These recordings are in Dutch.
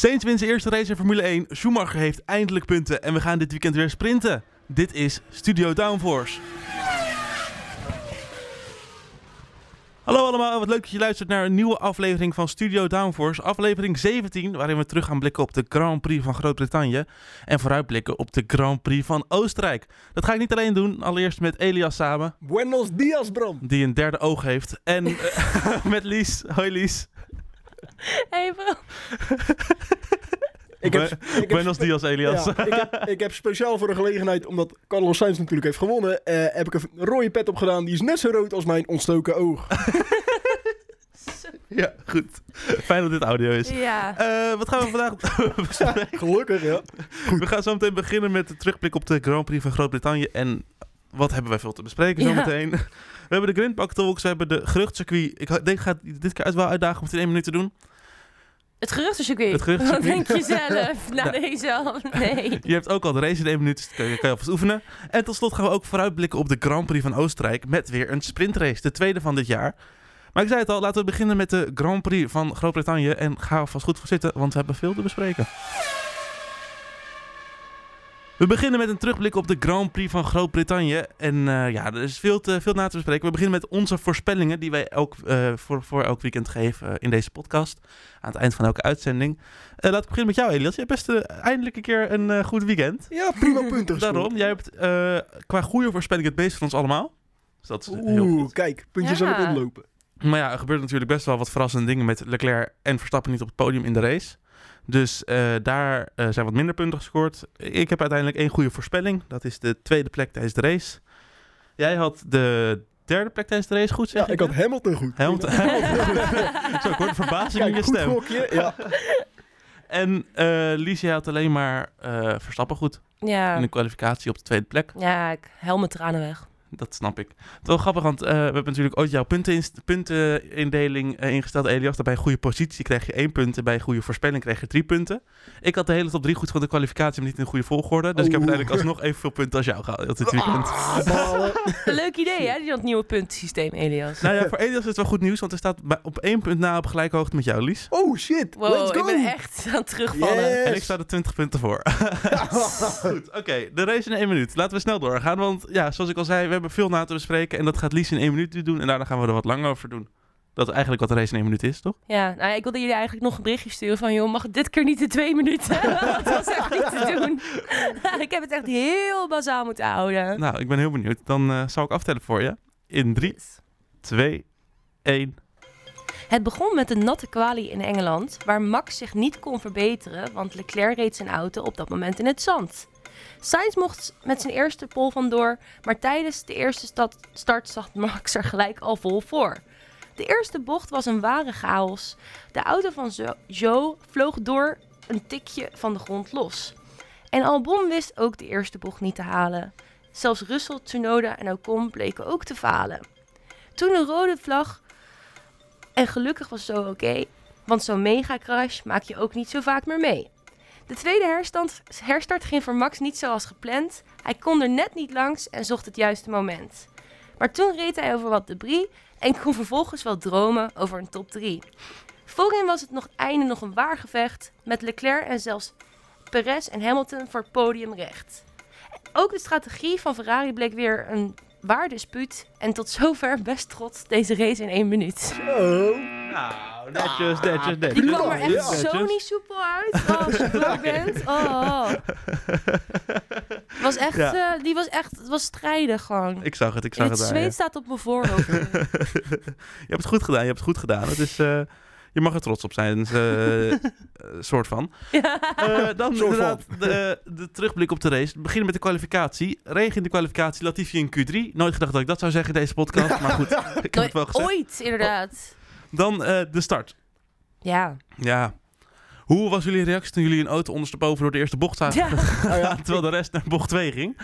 Sainz wint zijn eerste race in Formule 1. Schumacher heeft eindelijk punten en we gaan dit weekend weer sprinten. Dit is Studio Downforce. Hallo allemaal, wat leuk dat je luistert naar een nieuwe aflevering van Studio Downforce. Aflevering 17, waarin we terug gaan blikken op de Grand Prix van Groot-Brittannië. En vooruitblikken op de Grand Prix van Oostenrijk. Dat ga ik niet alleen doen, allereerst met Elias samen. Buenos dias, Bram. Die een derde oog heeft. En uh, met Lies. Hoi Lies. Hey bro. Ik heb, ik Buenos heb, dias Elias. ja, ik, heb, ik heb speciaal voor de gelegenheid, omdat Carlos Sainz natuurlijk heeft gewonnen, eh, heb ik een rode pet opgedaan. Die is net zo rood als mijn ontstoken oog. ja, goed. Fijn dat dit audio is. Ja. Uh, wat gaan we vandaag bespreken? Gelukkig, ja. We gaan zo meteen beginnen met de terugblik op de Grand Prix van Groot-Brittannië. En wat hebben wij veel te bespreken Ja. zometeen? We hebben de Grindbak Talks, we hebben de geruchtcircuit. Ik denk, ga dit keer uit wel uitdagen om het in één minuut te doen. Het geruchtencircuit. Het geruchtencircuit. Wat denk je zelf? Nou, deze al. Nee. Je hebt ook al de race in één minuut, dus kan je, kan je alvast oefenen. En tot slot gaan we ook vooruitblikken op de Grand Prix van Oostenrijk met weer een sprintrace, de tweede van dit jaar. Maar ik zei het al, laten we beginnen met de Grand Prix van Groot-Brittannië. En ga alvast goed voor zitten, want we hebben veel te bespreken. We beginnen met een terugblik op de Grand Prix van Groot-Brittannië. En eh, ja, er is veel, te, veel na te bespreken. We beginnen met onze voorspellingen die wij elk, eh, voor, voor elk weekend geven eh, in deze podcast. Aan het eind van elke uitzending. Eh laat ik beginnen met jou, Elias. Je hebt best eindelijk een keer een eh, goed weekend. Ja, prima punten. Daarom, jij hebt eh, qua goede voorspelling het meest van ons allemaal. Dus dat is heel Oeh, goed. kijk, puntjes Ja. aan het oplopen. Maar ja, er gebeurt natuurlijk best wel wat verrassende dingen met Leclerc en Verstappen niet op het podium in de race. Dus eh, daar eh, zijn wat minder punten gescoord. Ik heb uiteindelijk één goede voorspelling. Dat is de tweede plek tijdens de race. Jij had de derde plek tijdens de race, goed zeg Ja, ik had Hamilton goed. Hamilton. Zo, ik hoor de verbazing in je goed stem. gokje. Ja. En eh Lies, jij had alleen maar eh, Verstappen goed. In Ja. de kwalificatie op de tweede plek. Ja, ik hel mijn tranen weg. Dat snap ik. Het is wel grappig, want eh, we hebben natuurlijk ooit jouw puntenindeling eh, ingesteld, Elias. Dat bij een goede positie krijg je één punt en bij een goede voorspelling krijg je drie punten. Ik had de hele top drie goed van de kwalificatie, maar niet in de goede volgorde. Dus ik heb uiteindelijk alsnog evenveel punten als jou gehaald dit weekend. Ah, leuk idee, hè? Dat nieuwe puntensysteem, Elias. Nou ja, voor Elias is het wel goed nieuws, want hij staat op één punt na op gelijke hoogte met jou, Lies. Oh shit, Wow, let's go. ik ben echt aan het terugvallen. Yes. En ik sta er 20 punten voor. Goed, oké. de race in één minuut. Laten we snel doorgaan, want ja, zoals ik al zei, we hebben veel na te bespreken. En dat gaat Lies in één minuut doen en daarna gaan we er wat langer over doen. Dat is eigenlijk wat de race in één minuut is, toch? Ja, nou, ik wilde jullie eigenlijk nog een berichtje sturen van... joh, mag het dit keer niet in twee minuten? Dat was echt niet te doen. ik heb het echt heel bazaal moeten houden. Nou, ik ben heel benieuwd. Dan eh, zal ik aftellen voor je. In 3, 2, 1. Het begon met een natte kwalie in Engeland, waar Max zich niet kon verbeteren, want Leclerc reed zijn auto op dat moment in het zand. Sainz mocht met zijn eerste pole vandoor, maar tijdens de eerste start zag Max er gelijk al vol voor. De eerste bocht was een ware chaos. De auto van Joe vloog door een tikje van de grond los. En Albon wist ook de eerste bocht niet te halen. Zelfs Russell, Tsunoda en Ocon bleken ook te falen. Toen de rode vlag en gelukkig was zo oké, want zo'n mega crash maak je ook niet zo vaak meer mee. De tweede herstand, herstart ging voor Max niet zoals gepland. Hij kon er net niet langs en zocht het juiste moment. Maar toen reed hij over wat debris en kon vervolgens wel dromen over een top 3. Voorin was het nog einde nog een waar gevecht met Leclerc en zelfs Perez en Hamilton voor het podium recht. Ook de strategie van Ferrari bleek weer een waar dispuut en tot zover best trots deze race in één minuut. Zo. Nou, netjes, netjes, netjes. Die kwam er Ja, echt netjes. zo niet soepel uit. Oh, als je bent. Oh. Was echt, Ja. eh, die was echt, het was strijdig gewoon. Ik zag het, ik zag het het zweet staat op mijn voorhoofd. je hebt het goed gedaan, je hebt het goed gedaan. Het is, eh, je mag er trots op zijn, eh, soort van. ja. Eh, dan Soort van. inderdaad de, de terugblik op de race. We beginnen met de kwalificatie. Regen in de kwalificatie, Latifi in Q3. Nooit gedacht dat ik dat zou zeggen in deze podcast, maar goed, ik heb het wel gezegd. Ooit, inderdaad. Dan eh, de start. Ja. Ja. Hoe was jullie reactie toen jullie een auto ondersteboven door de eerste bocht zagen ja. Nou ja, terwijl de rest naar bocht 2 ging?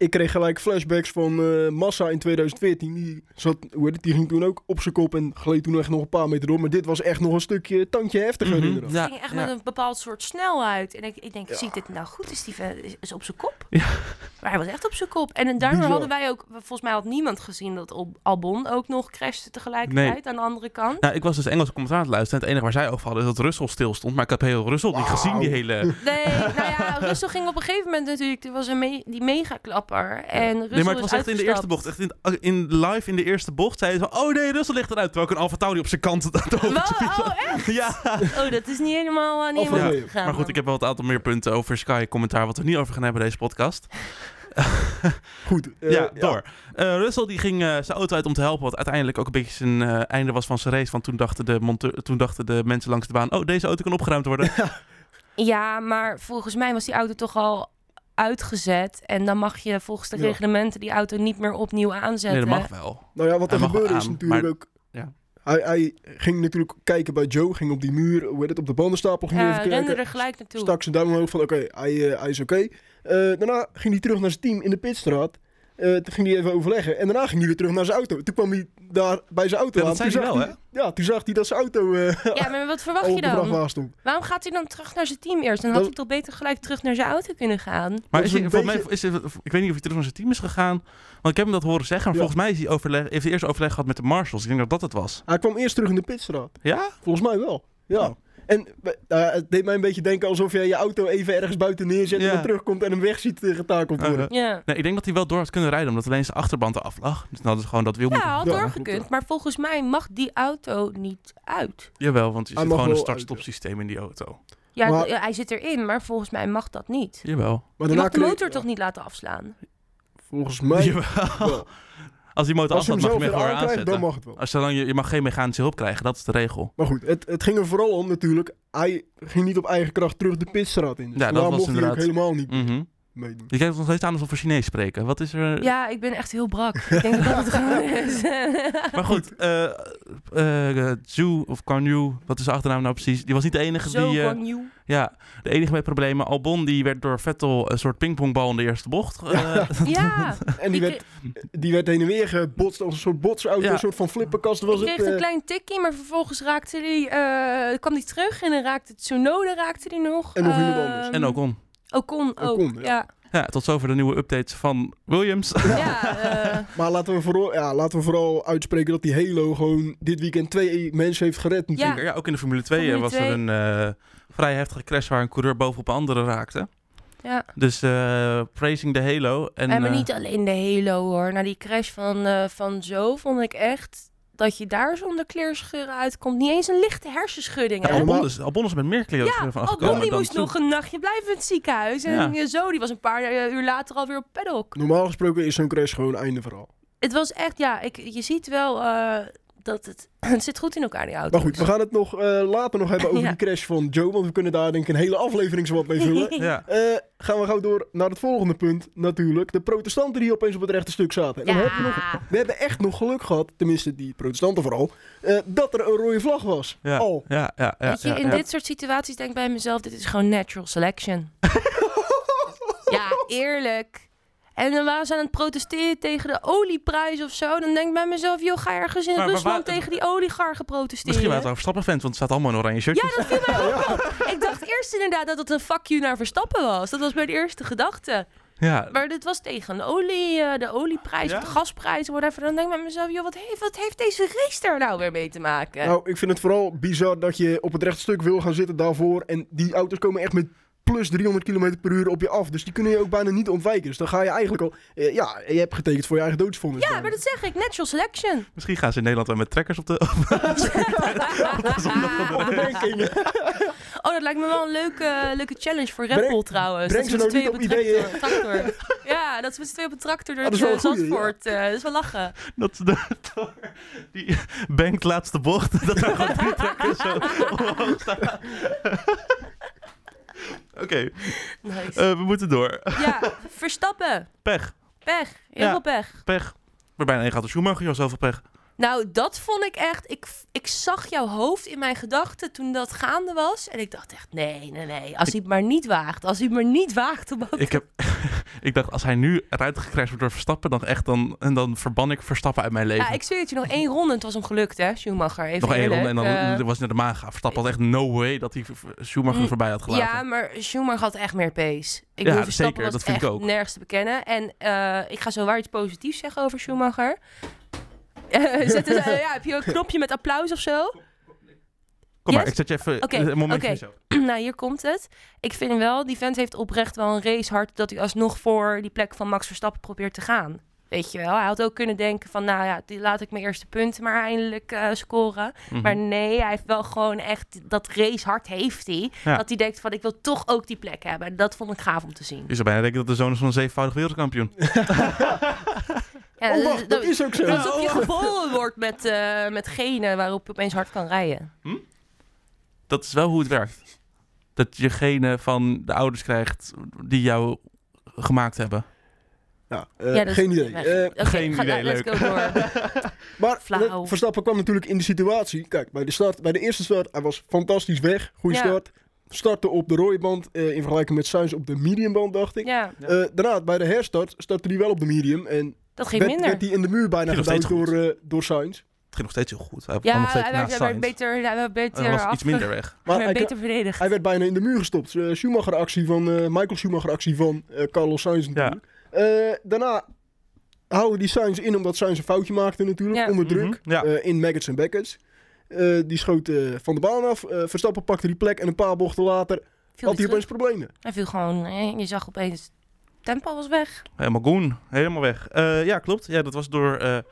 Ik kreeg gelijk flashbacks van eh, Massa in 2014. Die, zat, hoe heet het, die ging toen ook op zijn kop en gleed toen echt nog een paar meter door. Maar dit was echt nog een stukje tandje heftiger Mhm. inderdaad. Ja, Het ging echt ja. met een bepaald soort snelheid. En ik, ik denk, Ja. zie ik dit nou goed? Is die is, is op zijn kop? Ja. Maar hij was echt op zijn kop. En daardoor Bizar. hadden wij ook... Volgens mij had niemand gezien dat Al- Albon ook nog crashte tegelijkertijd aan de andere kant. Nou, ik was dus Engelse commentaar het luisteren. En het enige waar zij over hadden is dat Russell stil stond. Maar ik heb heel Russell niet gezien, die hele... Nee, nou ja, Russell ging op een gegeven moment natuurlijk... Er was een me- die En Russell Nee, maar het was echt in de eerste bocht. Echt in, in live in de eerste bocht zeiden ze van... Oh nee, Russell ligt eruit. Terwijl ik een Alfa Tauri op zijn kant over. Oh, echt? Ja. Oh, dat is niet helemaal, uh, niet Of helemaal een- goed gegaan. Maar goed, ik heb wel het aantal meer punten over Sky commentaar... wat we niet over gaan hebben deze podcast. Goed. eh, ja, door. Eh, Russell die ging eh, zijn auto uit om te helpen... wat uiteindelijk ook een beetje zijn eh, einde was van zijn race. Want toen dachten, de monteur, toen dachten de mensen langs de baan... Oh, deze auto kan opgeruimd worden. Ja, maar volgens mij was die auto toch al uitgezet. En dan mag je volgens de Ja. reglementen die auto niet meer opnieuw aanzetten. Nee, dat mag wel. Nou ja, wat er gebeurde is natuurlijk maar- ook... ja. Hij, hij ging natuurlijk kijken bij Joe, ging op die muur, hoe heet het, op de bandenstapel ging Ja, even rende er gelijk naartoe. Stak zijn duim omhoog van oké, hij, eh, hij is oké. Eh, daarna ging hij terug naar zijn team in de pitstraat. Eh, toen ging hij even overleggen. En daarna ging hij weer terug naar zijn auto. Toen kwam hij daar bij zijn auto Ja, dat aan. zei toen hij zag wel, Ja, toen zag hij dat zijn auto eh Ja, maar wat verwacht je dan? stond. Waarom gaat hij dan terug naar zijn team eerst? Dan had Dat- hij toch beter gelijk terug naar zijn auto kunnen gaan? Maar is hij, beetje- mij, is hij- ik weet niet of hij terug naar zijn team is gegaan. Want ik heb hem dat horen zeggen. Maar Ja. volgens mij is hij overleg, heeft hij eerst overleg gehad met de marshals. Ik denk dat dat het was. Hij kwam eerst terug in de pitstraat. Ja? Volgens mij wel. Ja. Oh. En eh, het deed mij een beetje denken alsof jij je auto even ergens buiten neerzet... Ja. en dan terugkomt en hem weg ziet eh, getakeld worden. Uh-huh. Ja. Nee, ik denk dat hij wel door had kunnen rijden. Omdat alleen zijn achterband eraf lag. Dus dan hadden ze gewoon dat wiel Ja, moeten... had doorgekund. Maar volgens mij mag die auto niet uit. Jawel, want Hij zit gewoon een start-stop systeem in die auto. Ja, Maar- hij zit erin, maar volgens mij mag dat niet. Jawel. Maar Je mag de motor toch niet laten afslaan? Volgens mij Jawel. Als die motor je afstaat, hem mag je hem weer gewoon dan aanzetten. mag het wel. Als zolang je, je mag geen mechanische hulp krijgen, dat is de regel. Maar goed, het, het ging er vooral om natuurlijk. Hij ging niet op eigen kracht terug de pitstraat in. Dus Ja, dat daar was mocht hij ook inderdaad- helemaal niet Mhm. meedoen. Je kijkt nog steeds aan alsof we Chinees spreken. Wat is er... Ja, ik ben echt heel brak. Ik denk dat dat het gewoon is. Maar goed, eh eh Zhu of Guan wat is de achternaam nou precies? Die was niet de enige Zo die... eh. Ja, de enige met problemen. Albon die werd door Vettel een soort pingpongbal in de eerste bocht. eh, Ja, En die werd, die werd heen en weer gebotst als een soort botsauto, Ja. een soort van flipperkast was ik het. kreeg een eh. klein tikkie, maar vervolgens raakte die, eh, kwam die terug en dan raakte Tsunoda raakte die nog. En nog iemand Ehm, anders. en Ocon. Ocon ook, Ocon, ja. ja. Ja, tot zover de nieuwe updates van Williams. Ja, eh, Maar laten we, vooral, ja, laten we vooral uitspreken dat die Halo gewoon dit weekend twee mensen heeft gered natuurlijk. Ja, ook in de Formule 2 Formule was 2. er een eh, vrij heftige crash waar een coureur bovenop een andere raakte. ja. Dus eh praising de Halo. En, En maar eh, niet alleen de Halo hoor. Na die crash van, eh, van Zo vond ik echt dat je daar zonder kleerscheuren uitkomt. Niet eens een lichte hersenschudding. ja? Albon, is, Albon is met meer kleurscheuren Ja, van Albon afgekomen die dan moest nog een nachtje blijven in het ziekenhuis. En Ja. Zo, die was een paar uur later alweer op paddock. Normaal gesproken is zo'n crash gewoon einde verhaal. Het was echt, ja, ik, je ziet wel eh, dat het, het zit goed in elkaar, die auto. Maar goed, we gaan het nog eh, later nog hebben over Ja. die crash van Joe, want we kunnen daar denk ik een hele aflevering zo wat mee vullen. Ja. Eh, gaan we gauw door naar het volgende punt natuurlijk. De protestanten die opeens op het rechte stuk zaten. En nog, we hebben echt nog geluk gehad, tenminste die protestanten vooral, eh, dat er een rode vlag was. Ja. Al. Ja, ja, ja, Weet je, in ja. dit soort situaties denk ik bij mezelf, dit is gewoon natural selection. ja, eerlijk. En dan waren ze aan het protesteren tegen de olieprijs of zo. Dan denk ik bij mezelf, joh, ga ergens in Maar- maar Rusland tegen die oligarchen protesteren. Misschien waren het wel Verstappen-fans, want het staat allemaal in oranje shirtjes. Ja, dat viel mij ook op. Ik dacht eerst inderdaad dat het een fuck you naar Verstappen was. Dat was mijn eerste gedachte. Ja, Maar dit was tegen de, olie, eh, de olieprijs, Ja? of de gasprijs, whatever. Dan denk ik bij mezelf, joh, wat heeft, wat heeft deze race daar nou weer mee te maken? Nou, ik vind het vooral bizar dat je op het rechte stuk wil gaan zitten daarvoor. En die auto's komen echt met plus 300 km per uur op je af. Dus die kunnen je ook bijna niet ontwijken. Dus dan ga je eigenlijk al... eh, ja, je hebt getekend voor je eigen doodsvonnis. ja, maar dat zeg ik, natural selection. misschien gaan ze in Nederland wel met trekkers op de... Op de banking. Oh, dat lijkt me wel een leuke, leuke challenge voor Red Bull trouwens. breng dat ze nou niet op op een tractor. Ja, dat ze met z'n tweeën op een tractor door Ah, dat het is wel uh, Zandvoort. eh, dat is wel lachen. dat ze de, door die bankt laatste bocht, dat er gewoon drie trekkers zo omhoog staan. Oké, Nice. eh, we moeten door. ja, Verstappen. Pech, Pech. Heel Ja. veel pech. pech. Bijna één gaat de Schumacher, joh, zoveel pech. Nou, dat vond ik echt... Ik, ik zag jouw hoofd in mijn gedachten toen dat gaande was. En ik dacht echt, nee, nee, nee. Als hij het maar niet waagt. Als hij het maar niet waagt om ook... Ik heb, ik dacht, als hij nu eruit gecrashed wordt door Verstappen, dan echt dan, en dan verban ik Verstappen uit mijn leven. Ja, ik zweer het je, nog één ronde en het was hem gelukt, hè, Schumacher. Even Nog één ronde en dan eh, was hij naar de gegaan. Verstappen had echt no way dat hij Schumacher Mm, voorbij had gelaten. Ja, maar Schumacher had echt meer pace. Ik Ja, bedoel, Verstappen zeker, was dat vind ik ook. nergens te bekennen. En eh, ik ga zo waar iets positiefs zeggen over Schumacher. Zet ja, heb je een knopje met applaus of zo? Kom maar, ik zet je even Oké, een moment oké. voor jezelf. nou, hier komt het. Ik vind wel, die vent heeft oprecht wel een racehart dat hij alsnog voor die plek van Max Verstappen probeert te gaan. Weet je wel, hij had ook kunnen denken van, nou ja, die laat ik mijn eerste punten maar eindelijk eh, scoren. Mhm. Maar nee, hij heeft wel gewoon echt, dat racehart heeft hij. Ja. Dat hij denkt van, ik wil toch ook die plek hebben. En dat vond ik gaaf om te zien. Je zou bijna denken dat de zoon is van een zevenvoudig wereldkampioen. Ja, oh, wacht, dat is ook zo. Alsof je geboren wordt met, eh met genen waarop je opeens hard kan rijden. Dat is wel hoe het werkt. Dat je genen van de ouders krijgt die jou gemaakt hebben. Ja, eh, ja, geen idee. Eh, geen ga- idee, leuk. maar Flauw. eh, Verstappen kwam natuurlijk in de situatie. Kijk, bij de, start, bij de eerste start, hij was fantastisch weg. Goede Ja. start. Startte op de rode band eh, in vergelijking met Sainz op de mediumband, dacht ik. Ja. Eh, daarna, bij de herstart, startte hij wel op de medium. En dat ging werd, minder. werd hij in de muur bijna steeds door, door Sainz. Het ging nog steeds heel goed. Hij Ja, nog steeds hij werd, hij beter, hij werd beter Hij was af- iets minder weg. Maar hij werd beter verdedigd. hij werd bijna in de muur gestopt. Eh, Schumacher actie van, eh, Michael Schumacher actie van eh, Carlos Sainz natuurlijk. Eh, daarna houden die Sainz in omdat Sainz een foutje maakte natuurlijk. Ja. Onder druk. Mhm, ja. eh, in Maggots en Beckett's. Eh, die schoot eh, van de baan af. Eh, Verstappen pakte die plek en een paar bochten later Viel had hij opeens terug. problemen. Hij viel gewoon, je zag opeens, tempo was weg. Helemaal goen. Helemaal weg. Eh, ja, klopt. Ja, dat was door...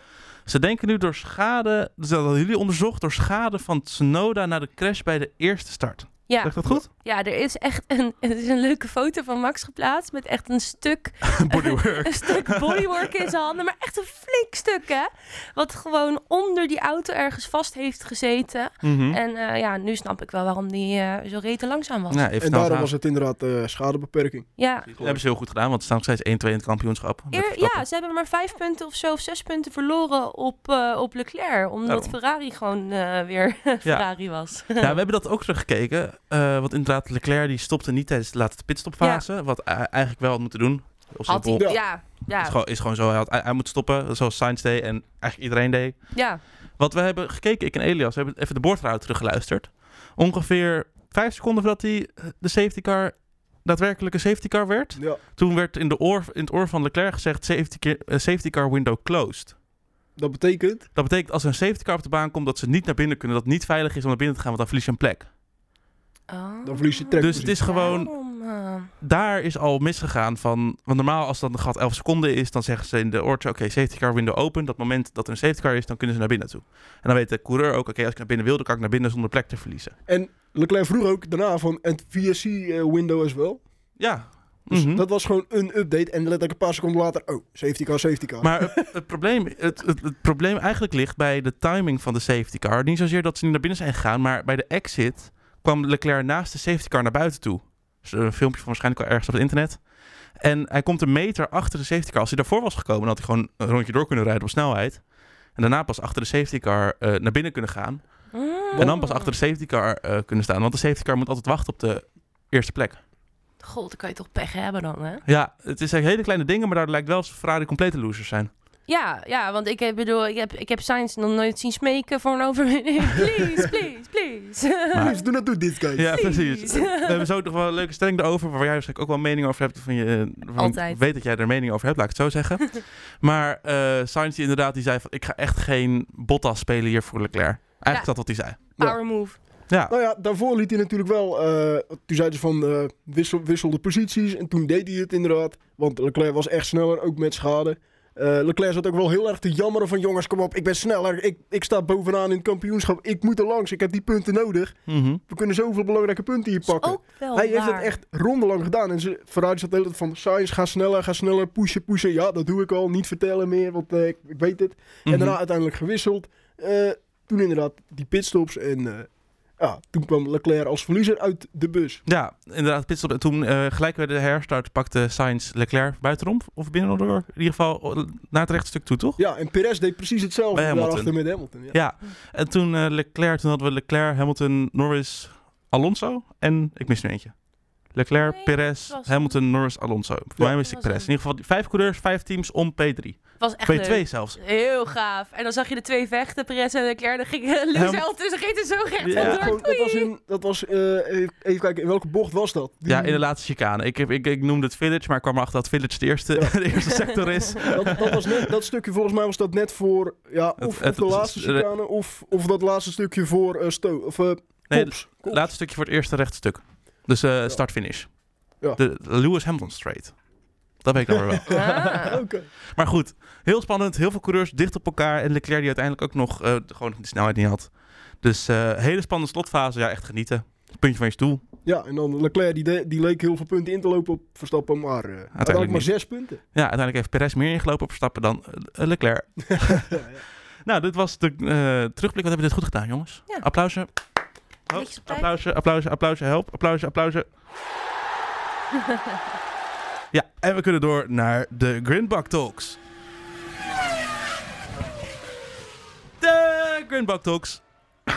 ze denken nu door schade... Dus dat hadden jullie onderzocht door schade van Tsunoda na de crash bij de eerste start. Ja, Zeg dat goed? ja, er is echt een, er is een leuke foto van Max geplaatst met echt een stuk Bodywork. een stuk bodywork in zijn handen, maar echt een flink stuk, hè? Wat gewoon onder die auto ergens vast heeft gezeten. Mhm. En eh, ja, nu snap ik wel waarom die eh, zo rete langzaam was. Ja, Ja, En daarom was het inderdaad eh, schadebeperking. Dat hebben ze heel goed gedaan, want ze staan nog steeds 1-2 in het kampioenschap. Eer- ja, ze hebben maar vijf punten of zo, of zes punten verloren op, eh, op Leclerc. Omdat Daarom. Ferrari gewoon eh, weer Ferrari was. Ja, we hebben dat ook teruggekeken. Eh want inderdaad, Leclerc die stopte niet tijdens de laatste pitstopfase. Wat hij eigenlijk wel had moeten doen. Had hij, Ja. ja, ja, Is, gewoon, is gewoon zo. Hij, had, hij, hij moet stoppen, zoals Sainz deed en eigenlijk iedereen deed. ja. Wat we hebben gekeken, ik en Elias, we hebben even de boordraad teruggeluisterd. Ongeveer vijf seconden voordat hij eh, de safety car daadwerkelijk een safety car werd. Ja, Toen werd in, de oor, in het oor van Leclerc gezegd safety, eh, safety car window closed. dat betekent... Dat betekent als er een safety car op de baan komt dat ze niet naar binnen kunnen. Dat het niet veilig is om naar binnen te gaan, want dan verlies je een plek. Oh. Dan verlies je track. Dus het is gewoon, eh, daar is al misgegaan van... Want normaal als dan de gat 11 seconden is, dan zeggen ze in de oortje... Oké, safety car window open. Dat moment dat er een safety car is, dan kunnen ze naar binnen toe. En dan weet de coureur ook, oké, als ik naar binnen wil, dan kan ik naar binnen zonder plek te verliezen. En Leclerc vroeg ook daarna van en VSC eh, window as well. Ja. Dus Mhm. dat was gewoon een update. En letterlijk een paar seconden later, oh, safety car, safety car. Maar het, het, probleem, het, het, het probleem eigenlijk ligt bij de timing van de safety car. Niet zozeer dat ze niet naar binnen zijn gegaan, maar bij de exit kwam Leclerc naast de safety car naar buiten toe. Dus een filmpje van waarschijnlijk al ergens op het internet. En hij komt een meter achter de safety car. Als hij daarvoor was gekomen, dan had hij gewoon een rondje door kunnen rijden op snelheid. En daarna pas achter de safety car eh, naar binnen kunnen gaan. mm. En dan pas achter de safety car eh, kunnen staan. Want de safety car moet altijd wachten op de eerste plek. God, dan kan je toch pech hebben dan, hè? Ja, het is hele kleine dingen, maar daar lijkt wel Ferrari complete losers zijn. Ja, ja, want ik heb, bedoel, ik heb, ik heb Sainz nog nooit zien smeken voor een overwinning. Please, please, please. Maar- Dus doe dat doet dit, guys. Ja, Please. precies. We hebben zo nog wel een leuke stelling erover, waar jij waarschijnlijk ook wel een mening over hebt. Van je, eh, Altijd. Ik weet dat jij er een mening over hebt, laat ik het zo zeggen. maar eh Sainz die inderdaad, die zei van, ik ga echt geen Bottas spelen hier voor Leclerc. Eigenlijk Ja. dat wat hij zei. Power move. Ja, Nou ja, daarvoor liet hij natuurlijk wel... eh, toen zeiden ze van eh, wissel, wissel de posities. En toen deed hij het inderdaad. Want Leclerc was echt sneller, ook met schade. Eh, Leclerc zat ook wel heel erg te jammeren van... Jongens, kom op, ik ben sneller. Ik, ik sta bovenaan in het kampioenschap. Ik moet er langs. Ik heb die punten nodig. Mhm. We kunnen zoveel belangrijke punten hier Is pakken. ook wel Hij heeft het echt rondelang gedaan. En ze, Ferrari zat de hele tijd van... Sainz, ga sneller, ga sneller, pushen, pushen. Ja, dat doe ik al. Niet vertellen meer, want eh, ik, ik weet het. En Mhm. daarna uiteindelijk gewisseld. Eh, toen inderdaad die pitstops. En eh, ja, toen kwam Leclerc als verliezer uit de bus. Ja, inderdaad, pitstop. En toen eh, gelijk bij de herstart pakte Sainz Leclerc buitenom. Of binnen door. In ieder geval eh, naar het rechte stuk toe, toch? Ja, en Perez deed precies hetzelfde Bij Hamilton. daarachter met Hamilton. Ja. Ja. En toen eh, Leclerc, toen hadden we Leclerc, Hamilton, Norris, Alonso. En ik mis nu eentje. Leclerc, Nee, Perez, Hamilton, Norris, Alonso. Voor Ja, mij wist ik Perez. In ieder geval vijf coureurs, vijf teams om P3. Het was echt P2 leuk. zelfs. Heel gaaf. En dan zag je de twee vechten, Perez en Leclerc. Dan ging Lewis zelf tussen, ging er zo recht Ja. Ja, vandoor. gewoon, dat was, in, dat was eh, even, kijken, in welke bocht was dat? Die- Ja, in de laatste chicane. Ik, heb, ik, ik noemde het Village, maar ik kwam erachter dat Village de eerste, Ja. de eerste sector is. dat, dat, was net, dat stukje volgens mij was dat net voor ja, Het- of, het- of de laatste het- chicane of, of dat laatste stukje voor eh Sto of eh Nee, Kops. Kops. Laatste stukje voor het eerste rechtstuk. Dus eh, start-finish. Ja. De Lewis Hamilton straight. Dat weet ik dan weer wel. Ah. Oké. Maar goed, heel spannend. Heel veel coureurs dicht op elkaar. En Leclerc die uiteindelijk ook nog eh, gewoon de snelheid niet had. Dus eh, hele spannende slotfase. Ja, echt genieten. Puntje van je stoel. Ja, en dan Leclerc, die, de- die leek heel veel punten in te lopen op Verstappen, maar eh uiteindelijk maar zes punten. Ja, uiteindelijk heeft Perez meer ingelopen op Verstappen dan Leclerc. ja, ja. Nou, dit was de eh, terugblik. Wat hebben we dit goed gedaan, jongens? Ja. Applausje. Applausje, applausje, applausje, help. Applausje, applausje. ja, en we kunnen door naar de Grindbak Talks. De Grindbak Talks.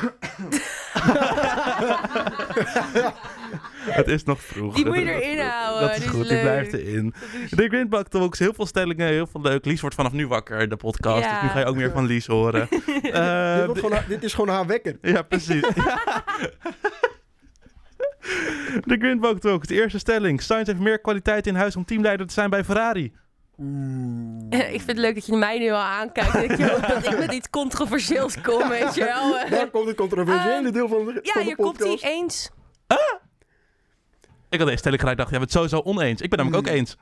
Het is nog vroeg. Die moet je erin houden. Dat is die goed, die blijft erin. De Grindbak Talks, heel veel stellingen, heel veel leuk. Lies wordt vanaf nu wakker, de podcast. Ja. Dus nu ga je ook meer van Lies horen. Eh, dit, haar- dit is gewoon haar wekker. ja, precies. De Grindbak Talks, de eerste stelling. Sainz heeft meer kwaliteit in huis om teamleider te zijn bij Ferrari. Ik vind het leuk dat je mij nu al aankijkt. Dat, je dat ik met iets controversieels kom, weet je wel. Daar komt het controversiële Ehm, deel van de, Ja, van de hier komt hij eens. Ik had deze stelling gelijk dacht, ja, we het sowieso oneens. Ik ben namelijk ook eens.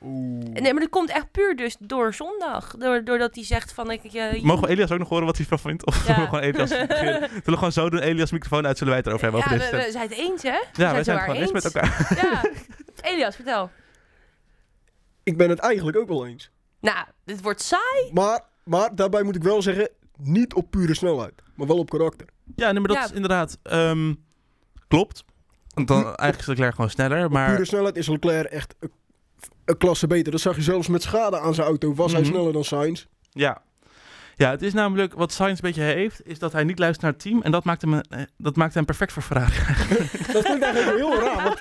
Nee, maar dat komt echt puur dus door zondag. Door, doordat hij zegt van... Ik, je, Mogen we Elias ook nog horen wat hij ervan vindt? Of Ja. zullen we gewoon Elias? Zullen we gewoon zo doen, Elias microfoon uit, zullen wij het erover hebben ja, over we, we zijn het eens, hè? Ja, wij het zijn het gewoon eens met elkaar. Ja. Elias, vertel. Ik ben het eigenlijk ook wel eens. Nou, dit wordt saai. Maar, maar daarbij moet ik wel zeggen, niet op pure snelheid, maar wel op karakter. Ja, nee, maar dat Ja. is inderdaad... ehm, klopt. Want dan, eigenlijk is Leclerc gewoon sneller, maar... Pure snelheid is Leclerc echt een, een klasse beter. Dat zag je zelfs met schade aan zijn auto. Was hij Mhm. sneller dan Sainz? Ja. Ja, het is namelijk wat Sainz een beetje heeft, is dat hij niet luistert naar het team. En dat maakt hem, eh, dat maakt hem perfect voor Ferrari. Dat klinkt eigenlijk heel raar. Want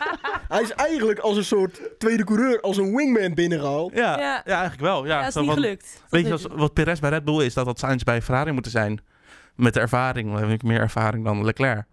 hij is eigenlijk als een soort tweede coureur, als een wingman binnengehaald. Ja, ja. Ja. eigenlijk wel. Ja, Ja, is Zo niet gelukt. Weet je, als, wat Perez bij Red Bull is, dat dat Sainz bij Ferrari moeten zijn. Met de ervaring, dan heb ik meer ervaring dan Leclerc.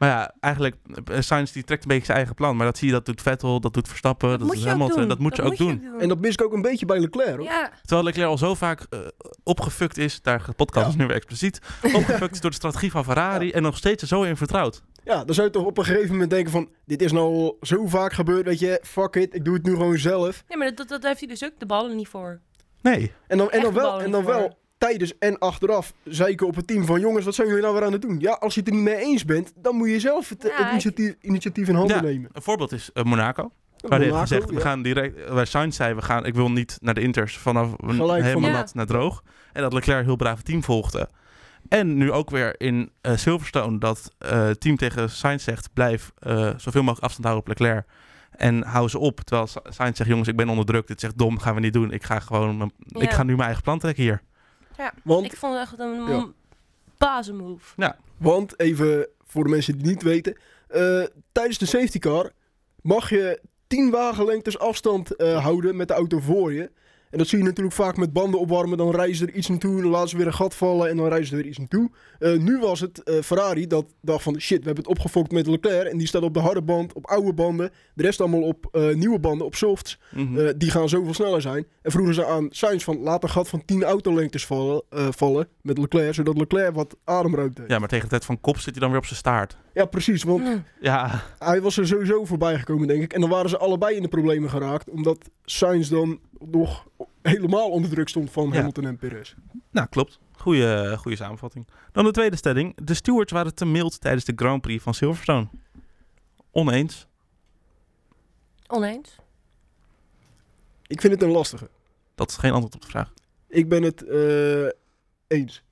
Maar ja, eigenlijk, eh, Sainz die trekt een beetje zijn eigen plan. Maar dat zie je, dat doet Vettel, dat doet Verstappen, dat, Dat moet doet je ook Hamilton. doen. Dat moet je ook doen. En dat mis ik ook een beetje bij Leclerc. Hoor. Ja, Terwijl Leclerc al zo vaak eh, opgefukt is, daar de podcast Ja. is nu weer expliciet, opgefukt is door de strategie van Ferrari en nog steeds er zo in vertrouwt. Ja, dan zou je toch op een gegeven moment denken van... Dit is nou zo vaak gebeurd, weet je. Fuck it, ik doe het nu gewoon zelf. nee, maar dat, dat, heeft hij dus ook de ballen niet voor. Nee. En dan, en dan, wel, en dan wel tijdens en achteraf zeiken op het team van... Jongens, wat zijn jullie nou weer aan het doen? Ja, als je het er niet mee eens bent, dan moet je zelf het, Ja, het initiatief, initiatief in handen Ja. nemen. Een voorbeeld is eh, Monaco. Waar heeft Monaco, gezegd, we ja. gaan direct, waar Sainz zei, we gaan, ik wil niet naar de Inters vanaf een- Gelijk helemaal van- nat naar droog. En dat Leclerc heel braaf team volgde. En nu ook weer in eh, Silverstone dat eh, het team tegen Sainz zegt, blijf eh, zoveel mogelijk afstand houden op Leclerc. En hou ze op. Terwijl Sa- Sainz zegt, jongens, ik ben onder druk. Dit zegt dom, gaan we niet doen. Ik ga gewoon, mijn- ik ga nu mijn eigen plan trekken hier. Want, Ik vond het echt een Ja. bazenmove. want, even voor de mensen die het niet weten... eh, tijdens de safety car mag je 10 wagenlengtes afstand eh, houden met de auto voor je. En dat zie je natuurlijk vaak met banden opwarmen. Dan rijden ze er iets naartoe, dan laten ze weer een gat vallen en dan rijden ze er weer iets naartoe. Eh, nu was het eh, Ferrari dat dacht van shit, we hebben het opgefokt met Leclerc. En die staat op de harde band, op oude banden. De rest allemaal op eh, nieuwe banden, op softs. Mhm. Die gaan zoveel sneller zijn. En vroegen ze aan Sainz van laat een gat van 10 autolengtes vallen, vallen met Leclerc. Zodat Leclerc wat ademruimte heeft. ja, maar tegen de tijd van kop zit hij dan weer op zijn staart. Ja, precies. Want. Ja, hij was er sowieso voorbij gekomen, denk ik. En dan waren ze allebei in de problemen geraakt. Omdat Sainz dan nog helemaal onder druk stond van Ja. Hamilton en Perez. nou klopt. Goeie, goeie samenvatting. Dan de tweede stelling. De stewards waren te mild tijdens de Grand Prix van Silverstone. Oneens. Oneens. Ik vind het een lastige. Dat is geen antwoord op de vraag. Ik ben het eh, eens.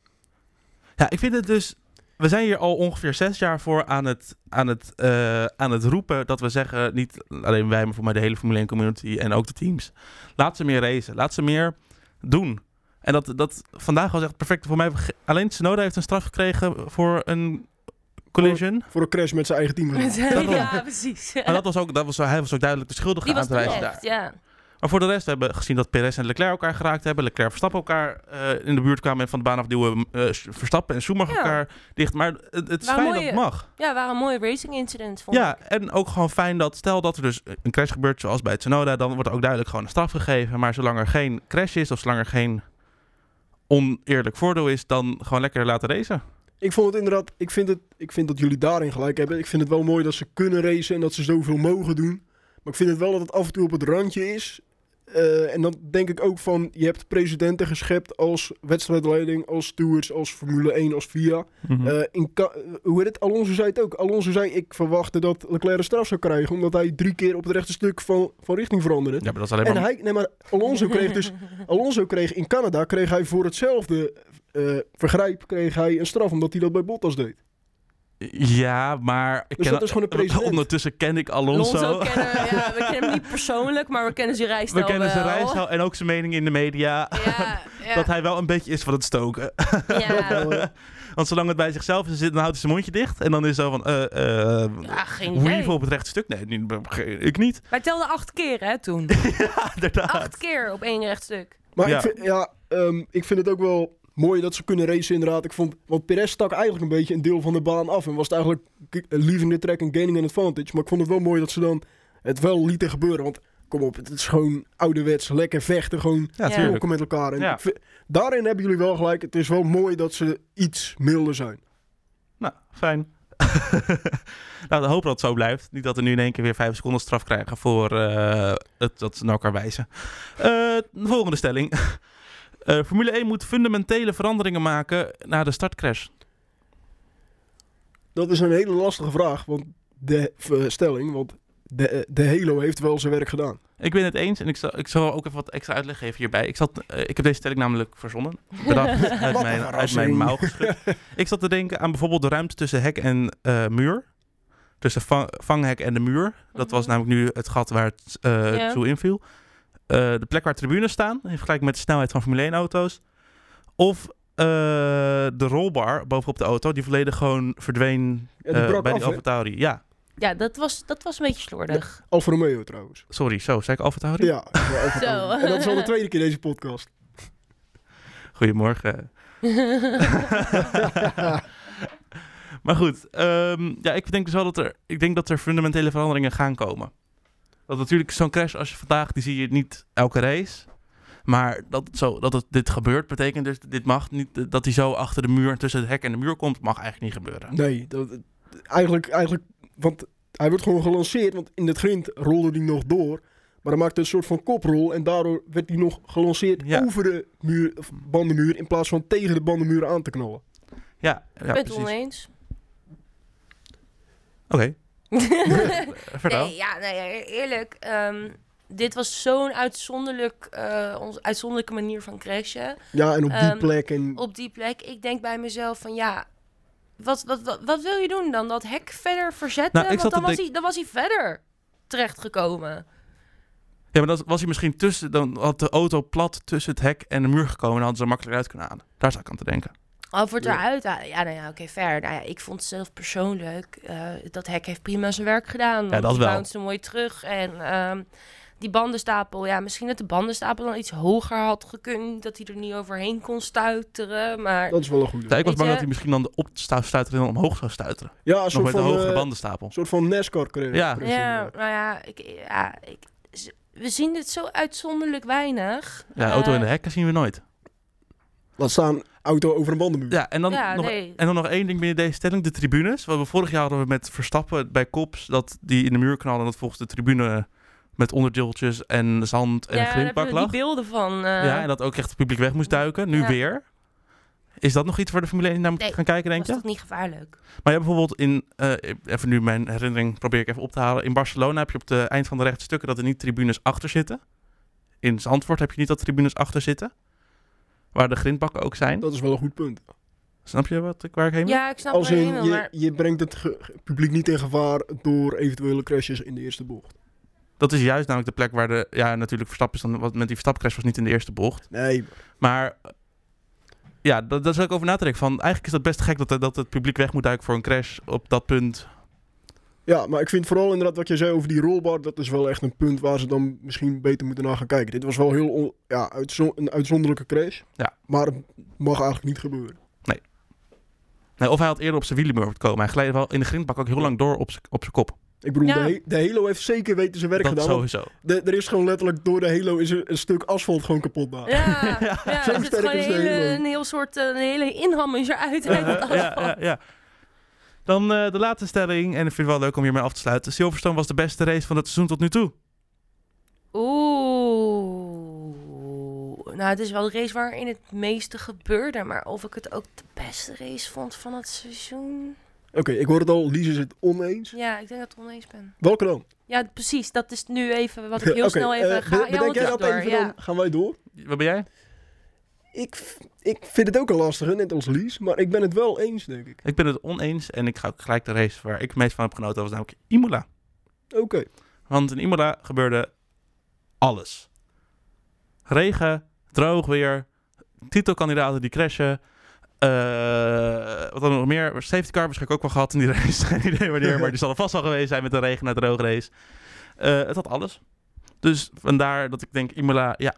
Ja, ik vind het dus. We zijn hier al ongeveer zes jaar voor aan het, aan het, eh, aan het roepen dat we zeggen, niet alleen wij, maar voor mij de hele Formule 1 community en ook de teams. Laat ze meer racen, laat ze meer doen. En dat, dat vandaag was echt perfect. Voor mij, alleen Tsunoda heeft een straf gekregen voor een collision. Voor een crash met zijn eigen team. ja, precies. Maar dat was ook, dat was, hij was ook duidelijk de schuldige aan te wijzen daar. ja. Maar voor de rest hebben we gezien dat Perez en Leclerc elkaar geraakt hebben. Leclerc Verstappen elkaar eh, in de buurt kwamen en van de baan afduwen. eh, Verstappen en Schumacher Ja. elkaar dicht. Maar het, het is fijn dat het mag. Ja, waren mooie racing incidents, vond Ja, ik. en ook gewoon fijn dat stel dat er dus een crash gebeurt zoals bij Tsunoda, dan wordt er ook duidelijk gewoon een straf gegeven. Maar zolang er geen crash is of zolang er geen oneerlijk voordeel is, dan gewoon lekker laten racen. Ik vond het inderdaad, ik vind, het, ik vind dat jullie daarin gelijk hebben. Ik vind het wel mooi dat ze kunnen racen en dat ze zoveel mogen doen. Maar ik vind het wel dat het af en toe op het randje is. Eh, en dan denk ik ook van, je hebt presidenten geschept als wedstrijdleiding, als stewards, als Formule 1, als FIA. Mhm. Eh, in Ka- eh, hoe heet het? Alonso zei het ook. Alonso zei, ik verwachtte dat Leclerc een straf zou krijgen, omdat hij drie keer op het rechte stuk van, van richting veranderde. ja, maar dat is alleen En hij, nee, maar Alonso kreeg dus, Alonso kreeg in Canada, kreeg hij voor hetzelfde eh, vergrijp, kreeg hij een straf, omdat hij dat bij Bottas deed. Ja, maar... Ik Dus ken dat is gewoon een president. Ondertussen ken ik Alonso. Alonso kennen, ja, we kennen hem niet persoonlijk, maar we kennen zijn rijstijl We kennen zijn wel. rijstijl en ook zijn mening in de media. Ja, ja. Dat hij wel een beetje is van het stoken. ja. Want zolang het bij zichzelf is, dan houdt hij zijn mondje dicht. En dan is zo van... eh eh Ja, geen idee. Weave op het rechte stuk? Nee, ik niet. Wij telden acht keer, hè, toen. Ja, inderdaad. Acht keer op één rechtstuk. Maar Ja. ik, vind, ja, ehm, ik vind het ook wel mooi dat ze kunnen racen inderdaad. Ik vond, want Perez stak eigenlijk een beetje een deel van de baan af. En was het eigenlijk leaving the track and gaining an advantage. Maar ik vond het wel mooi dat ze dan het wel lieten gebeuren. Want kom op, het is gewoon ouderwets, lekker vechten. Gewoon Ja, met elkaar. En Ja. ik vind- daarin hebben jullie wel gelijk. Het is wel mooi dat ze iets milder zijn. Nou, fijn. nou, we hopen dat het zo blijft. Niet dat we nu in één keer weer vijf seconden straf krijgen voor eh, het, dat ze naar elkaar wijzen. Eh, de volgende stelling. Eh, Formule 1 moet fundamentele veranderingen maken na de startcrash. Dat is een hele lastige vraag. Want de eh, stelling, want de, de Halo heeft wel zijn werk gedaan. Ik ben het eens en ik zal, ik zal ook even wat extra uitleg geven hierbij. Ik, zat, eh, ik heb deze stelling namelijk verzonnen. Bedacht uit mijn, uit mijn mouw geschud. ik zat te denken aan bijvoorbeeld de ruimte tussen hek en eh, muur. Tussen vang, vanghek en de muur. Dat was Mhm. namelijk nu het gat waar het eh Ja. zo inviel. Eh, de plek waar tribunes staan, in vergelijking met de snelheid van Formule 1 auto's. Of eh, de rolbar bovenop de auto, die volledig gewoon verdween Ja, die eh, brak bij af, die? Alfa. Ja, Ja, dat was, dat was een beetje slordig. Alfa Romeo trouwens. sorry, zo, zei ik Alfa Tauri? Ja, ja, Alfa Zo. Romeo. En dat is al de tweede keer deze podcast. Goedemorgen. maar goed, ehm, ja, ik denk dus wel dat er, ik denk dat er fundamentele veranderingen gaan komen. Dat natuurlijk zo'n crash als je vandaag, die zie je niet elke race. Maar dat, zo, dat het, dit gebeurt, betekent dus dit mag niet, dat hij zo achter de muur, tussen het hek en de muur komt, mag eigenlijk niet gebeuren. Nee, dat, eigenlijk, eigenlijk, want hij wordt gewoon gelanceerd, want in het grind rolde hij nog door. Maar hij maakte een soort van koprol en daardoor werd hij nog gelanceerd Ja. over de muur, of bandenmuur in plaats van tegen de bandenmuur aan te knallen. Ja, Ik ja ben het oneens. Oké, vertel. Nee, ja, nee, eerlijk. ehm, dit was zo'n uitzonderlijk, eh, ons- uitzonderlijke manier van crashen. Ja, en op die Ehm, plek en Op die plek, ik denk bij mezelf van ja, wat, wat, wat, wat wil je doen dan? Dat hek verder verzetten? Nou, Want dan was, hij, dan was hij verder terechtgekomen. Ja, maar dan was hij misschien tussen, dan had de auto plat tussen het hek en de muur gekomen en hadden ze er makkelijk uit kunnen halen. Daar zou ik aan te denken. Al voor het Ja. eruit halen. Ja, nou ja, oké, fair. Nou ja, ik vond zelf persoonlijk, eh, dat hek heeft prima zijn werk gedaan. want dat wel. bounced mooi terug. En ehm, die bandenstapel, ja, misschien dat de bandenstapel dan iets hoger had gekund. Dat hij er niet overheen kon stuiteren. Maar dat is wel een goede. Ja, ik was bang je- dat hij misschien dan op zou stuiteren en dan omhoog zou stuiteren. Ja, een Nog soort met een van, hogere eh, bandenstapel. soort van NASCAR crash. Ja. ja, nou ja, ik, ja ik, we zien dit zo uitzonderlijk weinig. Ja, auto in de Eh, hekken zien we nooit. Laat staan, auto over een bandenmuur. Ja, en dan, Ja, nog, nee. en dan nog één ding binnen deze stelling. De tribunes. Wat we vorig jaar hadden we met Verstappen bij Kops. Dat die in de muur knallen. En dat volgens de tribune met onderdeeltjes en zand en ja, we lag. die beelden van. eh, Ja, en dat ook echt het publiek weg moest duiken. Nu Ja. weer. Is dat nog iets waar de Formule 1 naar moet Nee, gaan kijken, denk was je? dat niet gevaarlijk? Maar je hebt bijvoorbeeld in, eh, even nu mijn herinnering probeer ik even op te halen. In Barcelona heb je op de eind van de rechte stukken dat er niet tribunes achter zitten. In Zandvoort heb je niet dat tribunes achter zitten. Waar de grindbakken ook zijn. Dat is wel een goed punt. Snap je wat ik, waar ik heen wil? Ja, ik snap Als in, je, maar... je brengt het publiek niet in gevaar door eventuele crashes in de eerste bocht. Dat is juist namelijk de plek waar de... Ja, natuurlijk Verstappen is dan... Wat met die Verstappencrash was niet in de eerste bocht. Nee, Maar... ja, dat, dat is ook over na te denken. Van, eigenlijk is dat best gek dat, dat het publiek weg moet duiken voor een crash op dat punt. Ja, maar ik vind vooral inderdaad wat je zei over die rolbar, dat is wel echt een punt waar ze dan misschien beter moeten naar gaan kijken. Dit was wel heel on- ja, uitzo- een uitzonderlijke crash. Ja. Maar het mag eigenlijk niet gebeuren. Nee, of hij had eerder op zijn wielen moeten komen. Hij gleed wel in de grindbak ook heel lang door op zijn op zijn kop. Ik bedoel, Ja. de, he- de Halo heeft zeker weten zijn werk Dat gedaan. sowieso. de- er is gewoon letterlijk door de Halo is er een stuk asfalt gewoon kapot gemaakt. Ja, ja, Zo er sterk is de hele, Halo. een heel soort, eh, een hele inhammer eruit uit het ja, ja, asfalt. ja, ja. Dan eh, de laatste stelling. En ik vind het wel leuk om hiermee af te sluiten. Silverstone was de beste race van het seizoen tot nu toe. Oeh. Nou, het is wel de race waarin het meeste gebeurde. Maar of ik het ook de beste race vond van het seizoen... Oké, ik hoor het al, Lies is het oneens. Ja, ik denk dat ik het oneens ben. Welke dan? Ja, precies. Dat is nu even wat ik heel snel even eh, ga. be- ja, bedenk jij dat door. even, ja. dan gaan wij door. Wat ben jij? Ik, ik vind het ook een lastige, net als Lies. Maar ik ben het wel eens, denk ik. Ik ben het oneens. En ik ga ook gelijk de race waar ik het meest van heb genoten. was namelijk Imola. Oké. Want in Imola gebeurde alles. Regen, droog weer, titelkandidaten die crashen. eh, wat dan nog meer? Safety car waarschijnlijk ook wel gehad in die race. Geen idee wanneer, maar die zal er vast wel geweest zijn met een regen naar droog race. Eh, het had alles. Dus vandaar dat ik denk, Imola, ja.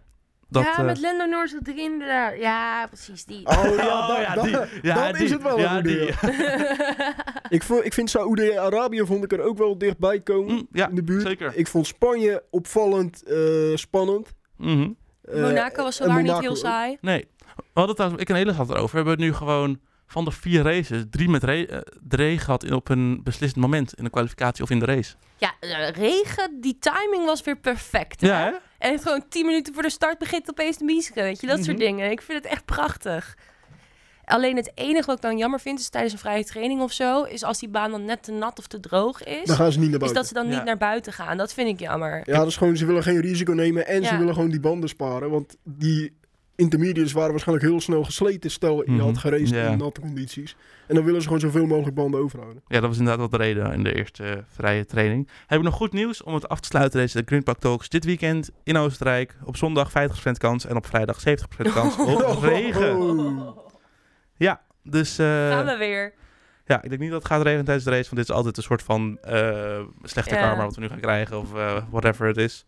Dat, ja, eh, met Lando Norris erin inderdaad. Ja, precies die. Oh ja, Oh, da- ja, die. Ja, dan die. is het wel Ja, een die. Ik, vo- ik vind Saoedi-Arabië vond ik er ook wel dichtbij komen Mm, ja, in de buurt. zeker. Ik vond Spanje opvallend eh, spannend. Mhm. Eh, Monaco was zo en waar niet heel saai. Nee. We hadden trouwens, ik en Elis hadden het erover. We hebben nu gewoon van de vier races, drie met re eh, de regen gehad in, op een beslissend moment in de kwalificatie of in de race. Ja, eh, regen, die timing was weer perfect. Ja, hè? En het gewoon tien minuten voor de start begint opeens te miezeren, weet je. Dat soort Mhm. dingen. Ik vind het echt prachtig. Alleen het enige wat ik dan jammer vind, is tijdens een vrije training of zo, is als die baan dan net te nat of te droog is, Dan gaan ze niet naar is buiten. dat ze dan Ja. niet naar buiten gaan. Dat vind ik jammer. Ja, dat is gewoon, ze willen geen risico nemen en ze willen gewoon die banden sparen. Want die intermediates waren waarschijnlijk heel snel gesleten. Stel, je Mhm. had geraced Ja. in natte condities. En dan willen ze gewoon zoveel mogelijk banden overhouden. Ja, dat was inderdaad wel de reden in de eerste eh, vrije training. Heb ik nog goed nieuws om het af te sluiten, deze Greenpark Talks. Dit weekend in Oostenrijk, op zondag 50% kans en op vrijdag 70% kans op regen. Oh. Ja, dus eh, Gaan we weer. ja, ik denk niet dat het gaat regenen tijdens de race, want dit is altijd een soort van eh, slechte karma wat we nu gaan krijgen of whatever het is.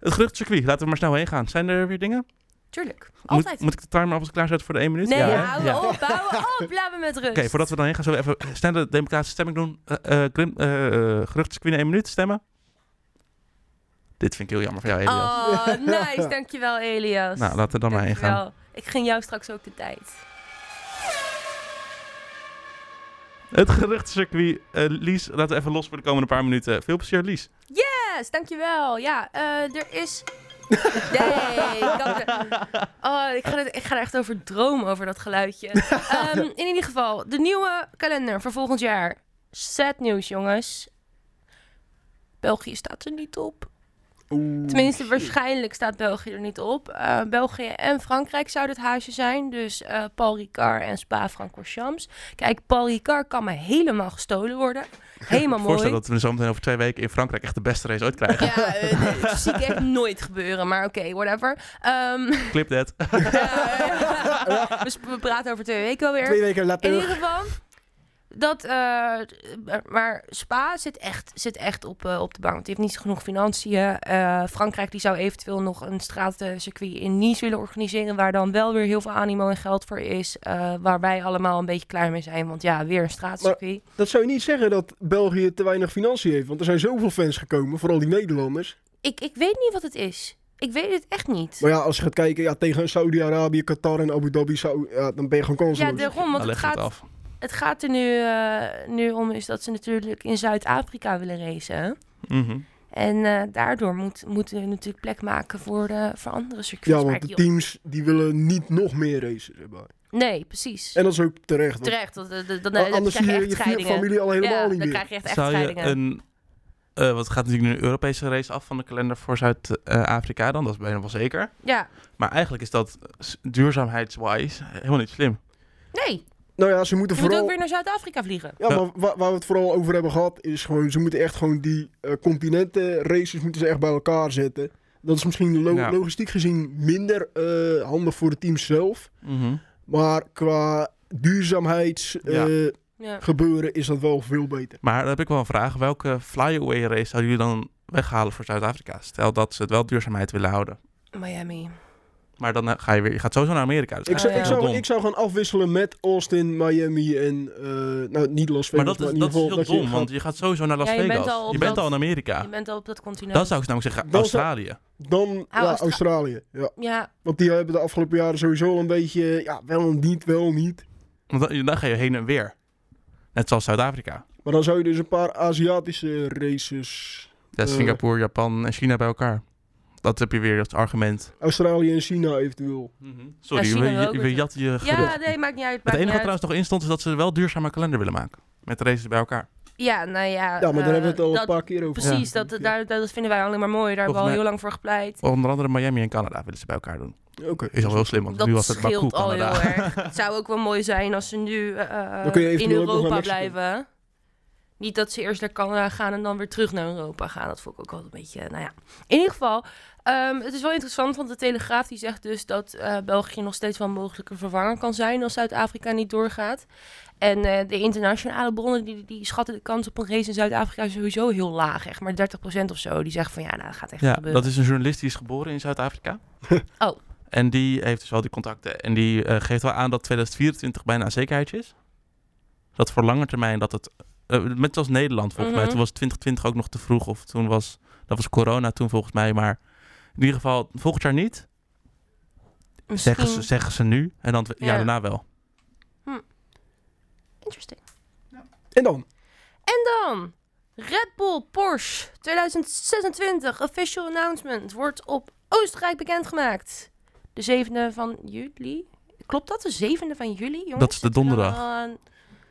Het geruchtcircuit, laten we maar snel heen gaan. Zijn er weer dingen? Tuurlijk. Altijd. moet ik de timer alvast klaarzetten voor de 1 minuut? nee, hou Ja. op, hou op. Laat me met rust. Oké, voordat we dan heen gaan, zullen we even snel de democratische stemming doen. Eh, geruchtcircuit in 1 minuut stemmen. Dit vind ik heel jammer voor jou, Elias. Oh, nice. Dankjewel, Elias. Nou, laten we dan maar heen gaan. Ik ging jou straks ook de tijd. Het geruchtcircuit. eh Lies, laten we even los voor de komende paar minuten. Veel plezier, Lies. Yes, dankjewel. Ja, er is... Nee, Oh, ik ga, ik ga er echt over dromen, over dat geluidje. Ehm, in ieder geval, de nieuwe kalender voor volgend jaar. Sad nieuws, jongens. België staat er niet op. Oeh, Tenminste, shit. waarschijnlijk staat België er niet op. Eh, België en Frankrijk zouden het huisje zijn. Dus eh, Paul Ricard en Spa-Francorchamps. Kijk, Paul Ricard kan me helemaal gestolen worden. Helemaal mooi. Voorstel dat we zo meteen over twee weken in Frankrijk echt de beste race ooit krijgen. Ja, eh, nee, dat zie ik echt nooit gebeuren. Maar oké, whatever. Ehm, Clip ja. we, praten over twee weken alweer. Twee weken In later. ieder geval, dat, eh, maar Spa zit echt, zit echt op, eh, op de bank. Want die heeft niet genoeg financiën. Eh, Frankrijk die zou eventueel nog een straatcircuit in Nice willen organiseren. Waar dan wel weer heel veel animo en geld voor is. eh, waar wij allemaal een beetje klaar mee zijn. Want ja, weer een straatcircuit. Dat zou je niet zeggen dat België te weinig financiën heeft. Want er zijn zoveel fans gekomen, vooral die Nederlanders. Ik, ik weet niet wat het is. Ik weet het echt niet. Maar ja, als je gaat kijken ja, tegen Saudi-Arabië, Qatar en Abu Dhabi, zou, ja, dan ben je gewoon Ja, kansloos. daarom. Want Dan het je het gaat, af. Het gaat er nu, eh, nu om is dat ze natuurlijk in Zuid-Afrika willen racen. Mhm. En eh, daardoor moet, moeten we natuurlijk plek maken voor, de, voor andere circuits. Ja, want de die- teams die willen niet nog meer races erbij. Nee, precies. En dat is ook terecht. want Terecht. want, eh, Dan, dan, dan anders krijg je je echt je familie al helemaal ja, niet dan meer. krijg je echt, echt Zou je scheidingen. een... eh wat gaat natuurlijk nu een Europese race af van de kalender voor Zuid-Afrika dan? Dat is bijna wel zeker. Ja, Maar eigenlijk is dat duurzaamheidswise helemaal niet slim. nee. Nou ja, ze moeten Je moet vooral... ook weer naar Zuid-Afrika vliegen. Ja, maar wa- waar we het vooral over hebben gehad, is gewoon, ze moeten echt gewoon die eh, continenten races moeten ze echt bij elkaar zetten. Dat is misschien lo- Ja. logistiek gezien minder eh, handig voor de teams zelf. Mhm. Maar qua duurzaamheidsgebeuren Ja. Ja. is dat wel veel beter. Maar dan heb ik wel een vraag. Welke flyaway race zouden jullie dan weghalen voor Zuid-Afrika? Stel dat ze het wel duurzaamheid willen houden. Miami. Maar dan eh, ga je weer, je gaat sowieso naar Amerika. Dus Ik zou, ja. ik, zou, ik zou gaan afwisselen met Austin, Miami en... eh, nou, niet Las Vegas, Maar dat is, in dat is heel dat je dom, gaat- want je gaat sowieso naar Las Ja, je Vegas. bent al op je bent dat- al in Amerika. Je bent al op dat continent. Dan zou ik namelijk zeggen Dan Australië. Dan ja, Austra- Australië. Ja. Ja, Want die hebben de afgelopen jaren sowieso al een beetje... Ja, wel niet, wel niet. Want dan, dan ga je heen en weer. Net zoals Zuid-Afrika. Maar dan zou je dus een paar Aziatische races... Ja, Eh. Singapore, Japan en China bij elkaar. Dat heb je weer het argument. Australië en China eventueel. Sorry, Ja, China we, jatten je ja nee, maakt niet uit. Het maakt enige wat trouwens nog in stond is dat ze wel een duurzame kalender willen maken. Met de races bij elkaar. Ja, nou ja. Ja, maar daar eh, hebben we het al dat- een paar keer over Precies, dat, daar, dat vinden wij alleen maar mooi. Daar hebben we al heel lang voor gepleit. Onder andere Miami en Canada willen ze bij elkaar doen. Oké. Is al heel slim, want Dat nu was het Baku, scheelt al Canada. heel erg. Het zou ook wel mooi zijn als ze nu eh, je in Europa blijven. Niet dat ze eerst naar Canada gaan en dan weer terug naar Europa gaan. Dat vond ik ook wel een beetje, nou ja. In ieder geval, ehm, het is wel interessant, want de Telegraaf die zegt dus dat eh, België nog steeds wel een mogelijke vervanger kan zijn als Zuid-Afrika niet doorgaat. En eh, de internationale bronnen die, die schatten de kans op een race in Zuid-Afrika sowieso heel laag. Echt maar 30% of zo. Die zeggen van ja, nou dat gaat echt Ja, gebeuren. dat is een journalist die is geboren in Zuid-Afrika. Oh. En die heeft dus wel die contacten. En die eh, geeft wel aan dat 2024 bijna een zekerheidje is. Dat voor lange termijn dat het... met als Nederland volgens mij. Mhm. Toen was 2020 ook nog te vroeg. Of toen was... Dat was corona toen volgens mij. Maar in ieder geval volgend jaar niet. Misschien... Zeggen ze, zeggen ze nu. En dan het jaar Ja. daarna wel. Interesting. En dan? En dan Red Bull Porsche 2026 official announcement wordt op Oostenrijk bekendgemaakt. De zevende van juli. Klopt dat? De zevende van juli, jongens? Dat is de donderdag. dan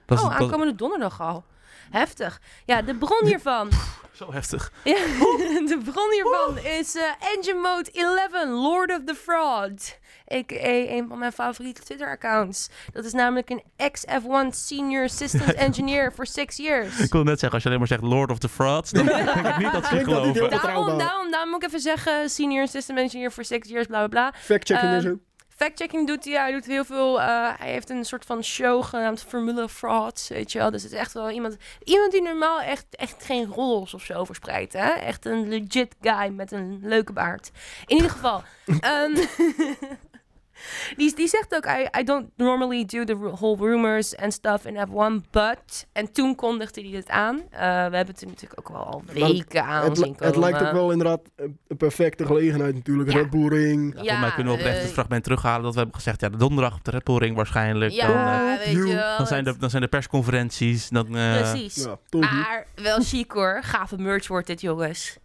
Dat is, oh, aankomende donderdag al. Heftig. Ja, de bron hiervan. zo heftig. ja, de bron hiervan is eh, Engine Mode 11, Lord of the Fraud. A.k.a. een van mijn favoriete Twitter-accounts. Dat is namelijk een ex-F1 Senior Systems Engineer for six years. Ik wil net zeggen, als je alleen maar zegt Lord of the Frauds, dan denk ik niet dat ze je geloven. Daarom, daarom, daarom moet ik even zeggen, senior system engineer for six years, bla bla bla. Fact-checking en zo. Fact-checking doet hij, hij doet heel veel. eh, hij heeft een soort van show genaamd Formula Frauds, weet je wel. Dus het is echt wel iemand, iemand die normaal echt, echt geen roddels of zo verspreidt, hè. Echt een legit guy met een leuke baard. In ieder geval, ehm, die, die zegt ook, I, I don't normally do the whole rumors and stuff in F1, but... En toen kondigde hij het aan. Eh, we hebben het er natuurlijk ook wel al weken aan Het, zien li- komen. het lijkt ook wel inderdaad een perfecte gelegenheid natuurlijk. Ja. Red Bull Ring. Ja, volgens mij kunnen we oprecht eh, het fragment terughalen dat we hebben gezegd, ja, de donderdag op de Red Bull Ring waarschijnlijk. Ja, dan, eh, weet je wel. dan, zijn de, dan zijn de persconferenties. Dan, eh, Precies. Ja. Maar wel chic hoor. Gave merch wordt dit, jongens.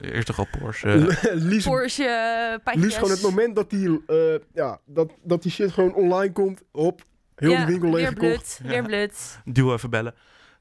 Eerst toch al Porsche. eh, Lies, Porsche, uh, pakjes. Lies gewoon het moment dat die, eh, ja, dat, dat die shit gewoon online komt. Op, heel ja, die winkel weer leeggekocht. blut, weer blut. duo even bellen.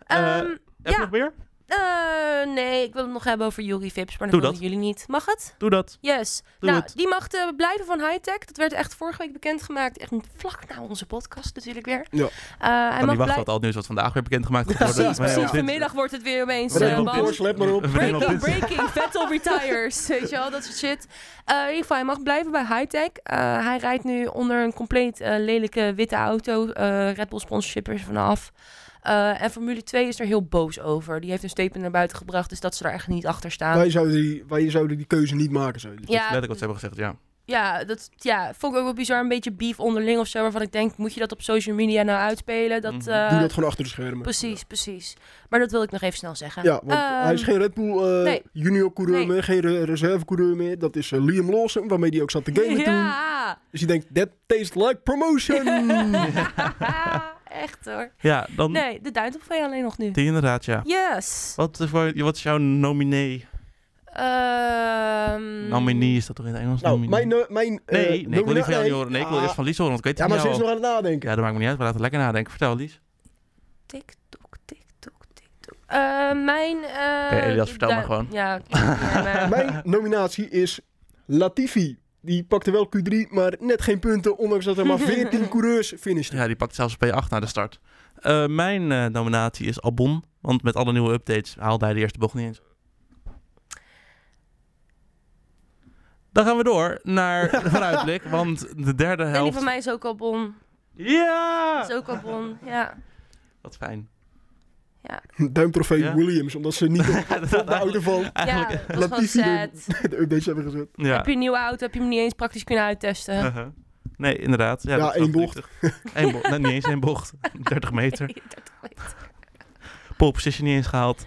Eh, Ehm, heb je ja. nog meer? Eh, nee, ik wil het nog hebben over Yuri Vips, maar dat Doe willen dat. jullie niet. Mag het? Doe dat. Yes. Doe nou, het. die mag eh, blijven van Hightech. Dat werd echt vorige week bekendgemaakt. Echt vlak na onze podcast natuurlijk weer. Ja. Eh, hij Kan mag niet wachten blij- wat al nieuws wat vandaag weer bekendgemaakt wordt. worden. Precies, Maar ja, precies. Vanmiddag wordt het weer opeens... Let maar op. Breaking, breaking, Vettel retires. Weet je wel, dat soort shit. Eh, in ieder geval, hij mag blijven bij Hightech. Eh hij rijdt nu onder een compleet eh, lelijke witte auto. Eh Red Bull sponsorship is er vanaf. Eh, en Formule 2 is er heel boos over. Die heeft een statement naar buiten gebracht, dus dat ze daar echt niet achter staan. Wij zouden, die, wij zouden die keuze niet maken. Zo. Dus Ja, Letterlijk wat ze hebben gezegd, ja. ja, dat ja, vond ik ook wel bizar. Een beetje beef onderling of zo. Waarvan ik denk, moet je dat op social media nou uitspelen? Dat, eh, Doe dat gewoon achter de schermen. Precies, precies. Maar dat wil ik nog even snel zeggen. Ja, want Ehm, hij is geen Red Bull eh, nee. junior coureur Nee. meer, geen re reservecoureur meer. Dat is Liam Lawson, waarmee hij ook zat te gamen toen. Dus je denkt, that tastes like promotion. echt hoor. Ja, dan Nee, de duimtrofee alleen nog nu. die inderdaad, ja. Yes. Wat, is voor- wat is jouw nominee? Ehm Nominee is dat toch in het Engels? nou, Nominee? mijn, no- mijn eh, nee, nee, ik wil niet van jou nee. horen. Nee, ik wil Ah, eerst van Lies horen, want ik weet Ja, het maar niet ze is nog aan het nadenken. Ja, dat maakt me niet uit. We laten lekker nadenken. Vertel, Lies. TikTok, TikTok, TikTok. Eh, mijn... eh, Oké, Elias, vertel maar gewoon. Ja, ja, maar- Mijn nominatie is Latifi. Die pakte wel Q3, maar net geen punten, ondanks dat er maar 14 coureurs finishten. Ja, die pakt zelfs P8 na de start. Eh, mijn eh, nominatie is Albon. Want met alle nieuwe updates haalde hij de eerste bocht niet eens. Dan gaan we door naar de vooruitblik. Want de derde en die helft... van mij is ook al bon. Ja! Is ook al bon. Ja. Wat fijn. Duimtrofee Ja. Williams, omdat ze niet op, Ja, dat op de auto van Ja, dat was de updates hebben gezet. ja. Heb je een nieuwe auto, heb je hem niet eens praktisch kunnen uittesten. Uh-huh. Nee, inderdaad. Ja, Ja, één bocht. Eén bocht. Nee, niet eens één bocht. 30 meter. 30 meter. Pole position niet eens gehaald.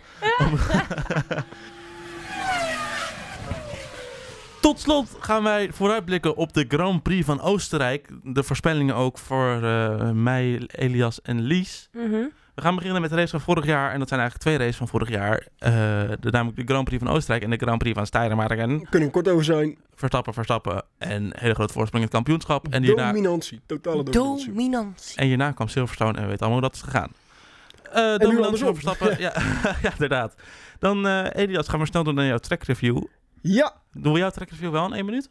Tot slot gaan wij vooruitblikken op de Grand Prix van Oostenrijk. De voorspellingen ook voor eh, mij, Elias en Lies. Mhm. We gaan beginnen met de race van vorig jaar. En dat zijn eigenlijk twee races van vorig jaar. Eh, de, namelijk de Grand Prix van Oostenrijk en de Grand Prix van Steiermarken. Kunnen we kort over zijn. Verstappen, Verstappen. En hele grote voorsprong in het kampioenschap. En hierna, Dominantie, totale dominantie. Dominantie. en hierna kwam Silverstone en we weten allemaal hoe dat is gegaan. Eh nu dominant andersom. Verstappen. ja, ja, inderdaad. Dan, eh Elias, gaan we snel door naar jouw track review. Ja, Doen we jouw track review wel in één minuut?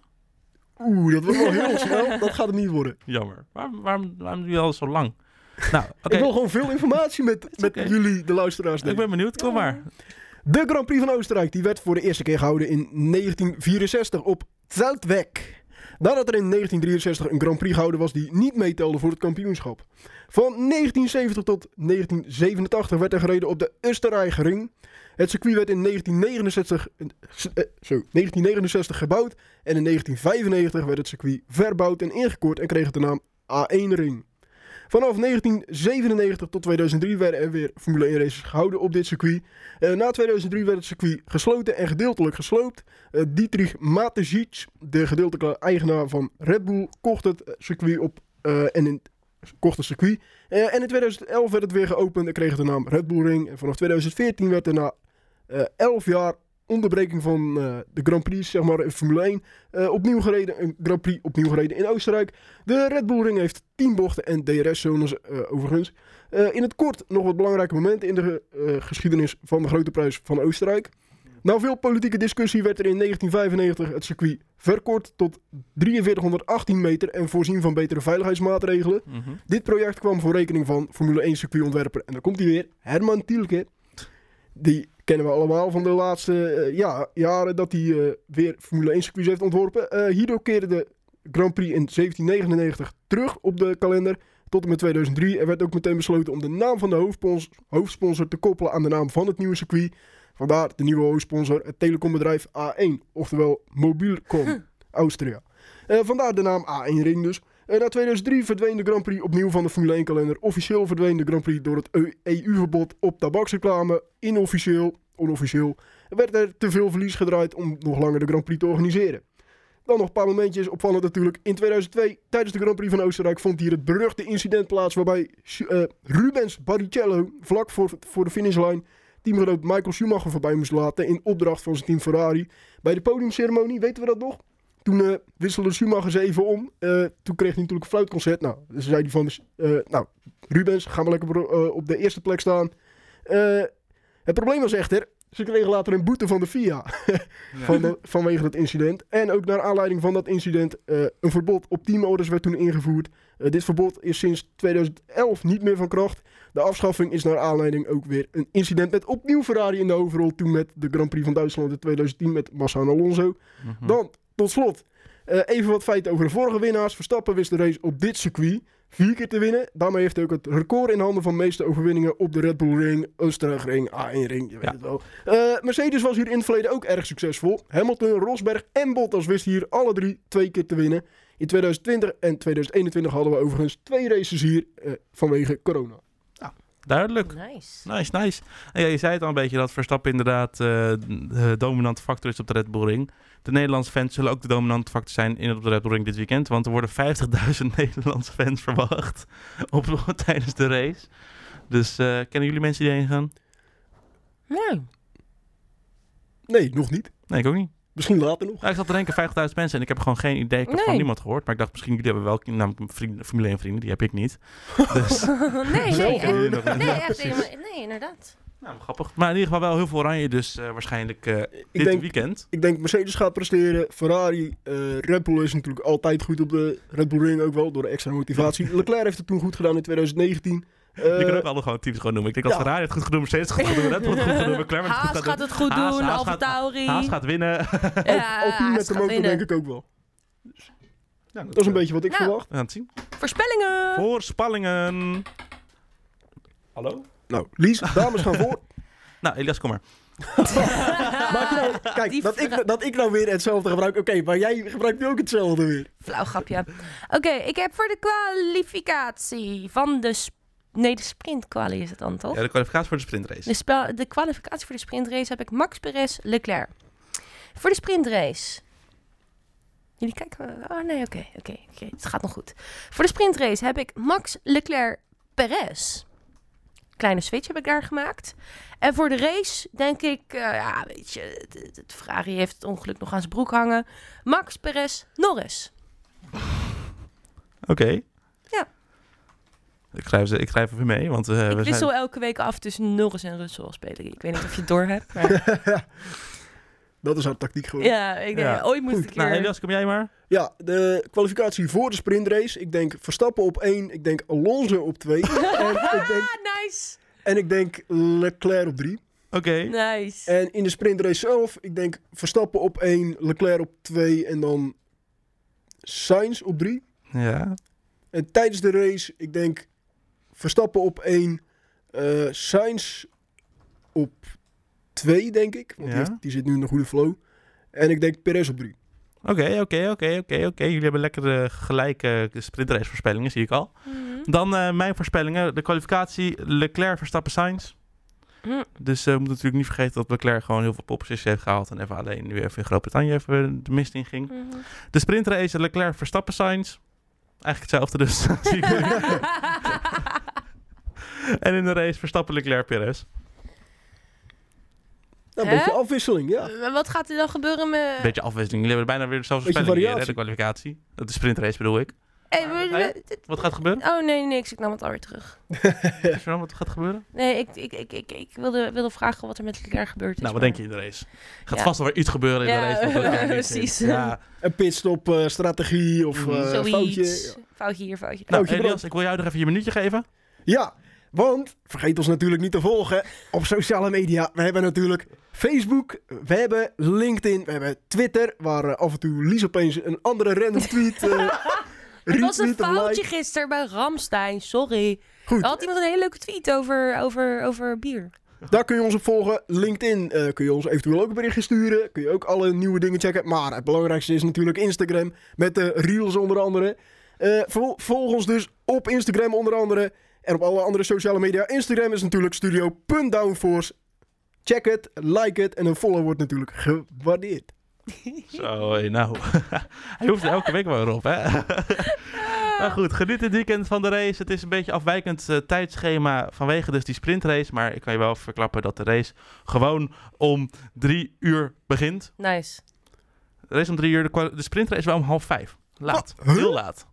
oeh, dat wordt wel heel snel. Dat gaat het niet worden. Jammer. Waarom, waarom, waarom doe je al zo lang? Nou. Ik wil gewoon veel informatie met, met jullie, de luisteraars. Ik ben benieuwd. Kom maar. De Grand Prix van Oostenrijk die werd voor de eerste keer gehouden in 1964 op Zeltweg. Nadat er in 1963 een Grand Prix gehouden was die niet meetelde voor het kampioenschap. Van 1970 tot 1987 werd er gereden op de Österreichring. Het circuit werd in 1969, eh, zo, 1969 gebouwd en in 1995 werd het circuit verbouwd en ingekort en kreeg het de naam A1-ring. Vanaf 1997 tot 2003 werden er weer Formule 1 races gehouden op dit circuit. Eh, na 2003 werd het circuit gesloten en gedeeltelijk gesloopt. Eh, Dietrich Mateschitz, de gedeeltelijke eigenaar van Red Bull, kocht het eh, circuit op en kocht het circuit. En in 2011 werd het weer geopend en kreeg het de naam Red Bull Ring. En vanaf 2014 werd er na eh 11 jaar onderbreking van eh, de Grand Prix, zeg maar, in Formule 1, eh, opnieuw gereden. Een Grand Prix opnieuw gereden in Oostenrijk. De Red Bull Ring heeft 10 bochten en DRS-zones eh, overigens. In het kort nog wat belangrijke momenten in de geschiedenis van de Grote Prijs van Oostenrijk. Na veel politieke discussie werd er in 1995 het circuit verkort tot 4318 meter en voorzien van betere veiligheidsmaatregelen. Mhm. Dit project kwam voor rekening van Formule 1 circuitontwerper, en daar komt hij weer, Herman Tielke. Die kennen we allemaal van de laatste eh, ja, jaren dat hij eh, weer Formule 1 circuits heeft ontworpen. Eh, hierdoor keerde de Grand Prix in 1799 terug op de kalender tot en met 2003. Er werd ook meteen besloten om de naam van de hoofdspons- hoofdsponsor te koppelen aan de naam van het nieuwe circuit. Vandaar de nieuwe hoofdsponsor, het telecombedrijf A1, oftewel Mobilcom, Austria. Eh, vandaar de naam A1 Ring dus. Eh, na 2003 verdween de Grand Prix opnieuw van de Formule 1 kalender. Officieel verdween de Grand Prix door het EU-verbod op tabaksreclame. Inofficieel, onofficieel, werd er te veel verlies gedraaid om nog langer de Grand Prix te organiseren. Dan nog een paar momentjes, opvallend natuurlijk. In 2002, tijdens de Grand Prix van Oostenrijk, vond hier het beruchte incident plaats waarbij eh, Rubens Barrichello vlak voor, voor de finishlijn teamgenoot Michael Schumacher voorbij moest laten in opdracht van zijn team Ferrari. Bij de podiumceremonie, weten we dat nog? Toen eh, wisselde Schumacher ze even om. Eh, toen kreeg hij natuurlijk een fluitconcert. Nou, dus zei hij van, eh, nou, Rubens, ga maar lekker op, op de eerste plek staan. Het probleem was echter, ze kregen later een boete van de FIA van de- vanwege dat incident. En ook naar aanleiding van dat incident een verbod op teamorders werd toen ingevoerd. Dit verbod is sinds 2011 niet meer van kracht. De afschaffing is naar aanleiding ook weer een incident met opnieuw Ferrari in de hoofdrol. Toen met de Grand Prix van Duitsland in 2010 met Massa en Alonso. Mhm. Dan, tot slot, eh, even wat feiten over de vorige winnaars. Verstappen wist de race op dit circuit vier keer te winnen. Daarmee heeft hij ook het record in handen van de meeste overwinningen op de Red Bull Ring, Oostenrijk Ring, A1 Ring, je weet Ja. het wel. Eh, Mercedes was hier in het verleden ook erg succesvol. Hamilton, Rosberg en Bottas wisten hier alle drie twee keer te winnen. In 2020 en 2021 hadden we overigens twee races hier eh, vanwege corona. Duidelijk. Nice. Nice, nice. En ja, je zei het al een beetje dat Verstappen inderdaad eh, de dominante factor is op de Red Bull Ring. De Nederlandse fans zullen ook de dominante factor zijn in op de Red Bull Ring dit weekend. Want er worden 50.000 Nederlandse fans verwacht op, tijdens de race. Dus eh, kennen jullie mensen die heen gaan? Nee. Nee, nog niet. Nee, ik ook niet. Misschien later nog. Ja, ik zat te denken 50.000 mensen en ik heb gewoon geen idee. Ik heb Nee. van niemand gehoord. Maar ik dacht misschien jullie hebben wel namelijk vrienden, Formule 1 vrienden. Die heb ik niet. Dus, nee, nee, echt, nee, echt nee, inderdaad. Nou, grappig. Maar in ieder geval wel heel veel oranje. Dus eh, waarschijnlijk eh, dit denk- weekend. Ik denk Mercedes gaat presteren. Ferrari, eh Red Bull is natuurlijk altijd goed op de Red Bull Ring ook wel, door de extra motivatie. Leclerc heeft het toen goed gedaan in 2019. Eh, je kan ook alle gewoon teams gewoon noemen. Ik denk dat ja. Ferrari het goed gedaan, Mercedes het goed gedaan, Red Bull het goed gedaan, McLaren het goed gaat het goed doen, Alfa Tauri. Haas gaat winnen. Ja, Alpine met de motor winnen. denk ik ook wel. Ja, Dat is een beetje wat ik Nou. verwacht. We gaan het zien. Voorspellingen! Voorspellingen. Hallo? Nou, Lies, dames gaan voor. Nou, Elias, kom maar. Maak je nou, kijk, Die dat ik, dat ik nou weer hetzelfde gebruik. Oké, maar jij gebruikt nu ook hetzelfde weer. Flauw grapje. Oké, ik heb voor de kwalificatie van de... sp- Nee, de sprintquali is het dan, toch? Ja, de kwalificatie voor de sprintrace. De, spel- de kwalificatie voor de sprintrace heb ik Max Perez, Leclerc. Voor de sprintrace. Jullie kijken. Oh nee, oké, oké, oké. Het gaat nog goed. Voor de sprintrace heb ik Max, Leclerc, Perez. Kleine switch heb ik daar gemaakt. En voor de race denk ik, eh, ja, weet je, het, Ferrari heeft het ongeluk nog aan zijn broek hangen. Max, Perez, Norris. Oké. Ja. Ik schrijf, ze, ik schrijf even mee, want eh, ik we wissel zijn... elke week af tussen Norris en Russell als speler. Ik weet niet of je het door hebt. Maar Dat is haar tactiek geworden. ja, ik denk, Ja. ooit moest Goed. ik een keer... Nou, Elias, kom jij maar. Ja, de kwalificatie voor de sprintrace. Ik denk Verstappen op 1. Ik denk Alonso op 2. en, ik denk, Ah, nice! en ik denk Leclerc op 3. Oké. Nice. En in de sprintrace zelf, ik denk Verstappen op 1, Leclerc op 2 en dan Sainz op 3. Ja. En tijdens de race, ik denk Verstappen op 1, eh Sainz op 2, denk ik. Want Ja. die, heeft- die zit nu in een goede flow. En ik denk Perez op 3. Oké, oké, oké, oké, oké. Jullie hebben lekker eh, gelijke sprintrace voorspellingen, zie ik al. Mhm. Dan eh, mijn voorspellingen. De kwalificatie Leclerc, Verstappen, Sainz. Hm. Dus eh, we moeten natuurlijk niet vergeten dat Leclerc gewoon heel veel popposities heeft gehaald. En even alleen nu even in Groot-Brittannië even de mist in ging. Mhm. De sprintrace Leclerc, Verstappen, Sainz. Eigenlijk hetzelfde dus. en in de race Verstappen, Leclerc, Perez. Nou, een Hè? beetje afwisseling, ja. Wat gaat er dan gebeuren met... Beetje afwisseling. Jullie hebben bijna weer dezelfde Beetje hier, hè, de variatie. kwalificatie. Dat de sprintrace bedoel ik. Hey, we- we- dit- Wat gaat gebeuren? Oh nee, niks. Ik nam het alweer terug. Is er dan wat gaat gebeuren? Nee, ik, ik, ik, ik, ik wilde, wilde vragen wat er met Leclerc gebeurd is. Nou, wat maar- denk je in de race? Gaat Ja. vast wel weer iets gebeuren in Ja, de race. wat Leclerc niet precies. Ja. Een pitstop eh, strategie of Mhm. eh, Zoiets. foutje. Foutje hier, foutje daar. Nou, Foutje Elias, ik wil jou nog even je minuutje geven. Ja, want vergeet ons natuurlijk niet te volgen op sociale media. We hebben natuurlijk Facebook, we hebben LinkedIn, we hebben Twitter, waar eh, af en toe Lies opeens een andere random tweet eh Het was een foutje like. gisteren bij Ramstein, sorry. Goed, Er had iemand een hele leuke tweet over, over, over bier. daar kun je ons op volgen. LinkedIn eh, kun je ons eventueel ook een berichtje sturen. Kun je ook alle nieuwe dingen checken. Maar het belangrijkste is natuurlijk Instagram met de reels onder andere. Vol- volg ons dus op Instagram onder andere. En op alle andere sociale media. Instagram is natuurlijk studio.downforce. Check het, like het en een follow wordt natuurlijk gewaardeerd. Zo, nou. Hij hoeft er elke week wel op, hè? nou goed, geniet dit weekend van de race. Het is een beetje afwijkend eh, tijdschema vanwege dus die sprintrace. Maar ik kan je wel verklappen dat de race gewoon om drie uur begint. Nice. De race om drie uur, de, sprintrace is wel om half vijf. Laat? Huh? heel laat.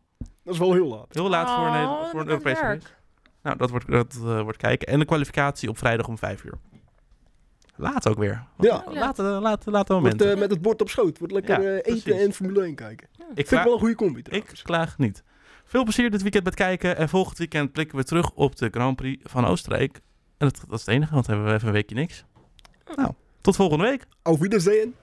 Dat is wel heel laat. Heel laat voor een, Oh, voor een Europese werk. race. Nou, dat wordt, dat, eh, wordt kijken. En de kwalificatie op vrijdag om vijf uur. Laat ook weer. Ja. Laat, eh, laat, laat de Wordt momenten. eh, met het bord op schoot. Wordt lekker Ja, eh, eten precies. en Formule 1 kijken. ik, Vind ik vraag- wel een goede combi ik trouwens. klaag niet. Veel plezier dit weekend met kijken. En volgend weekend blikken we terug op de Grand Prix van Oostenrijk. En dat, dat is het enige, want hebben we even een weekje niks. Nou, tot volgende week. Auf Wiedersehen.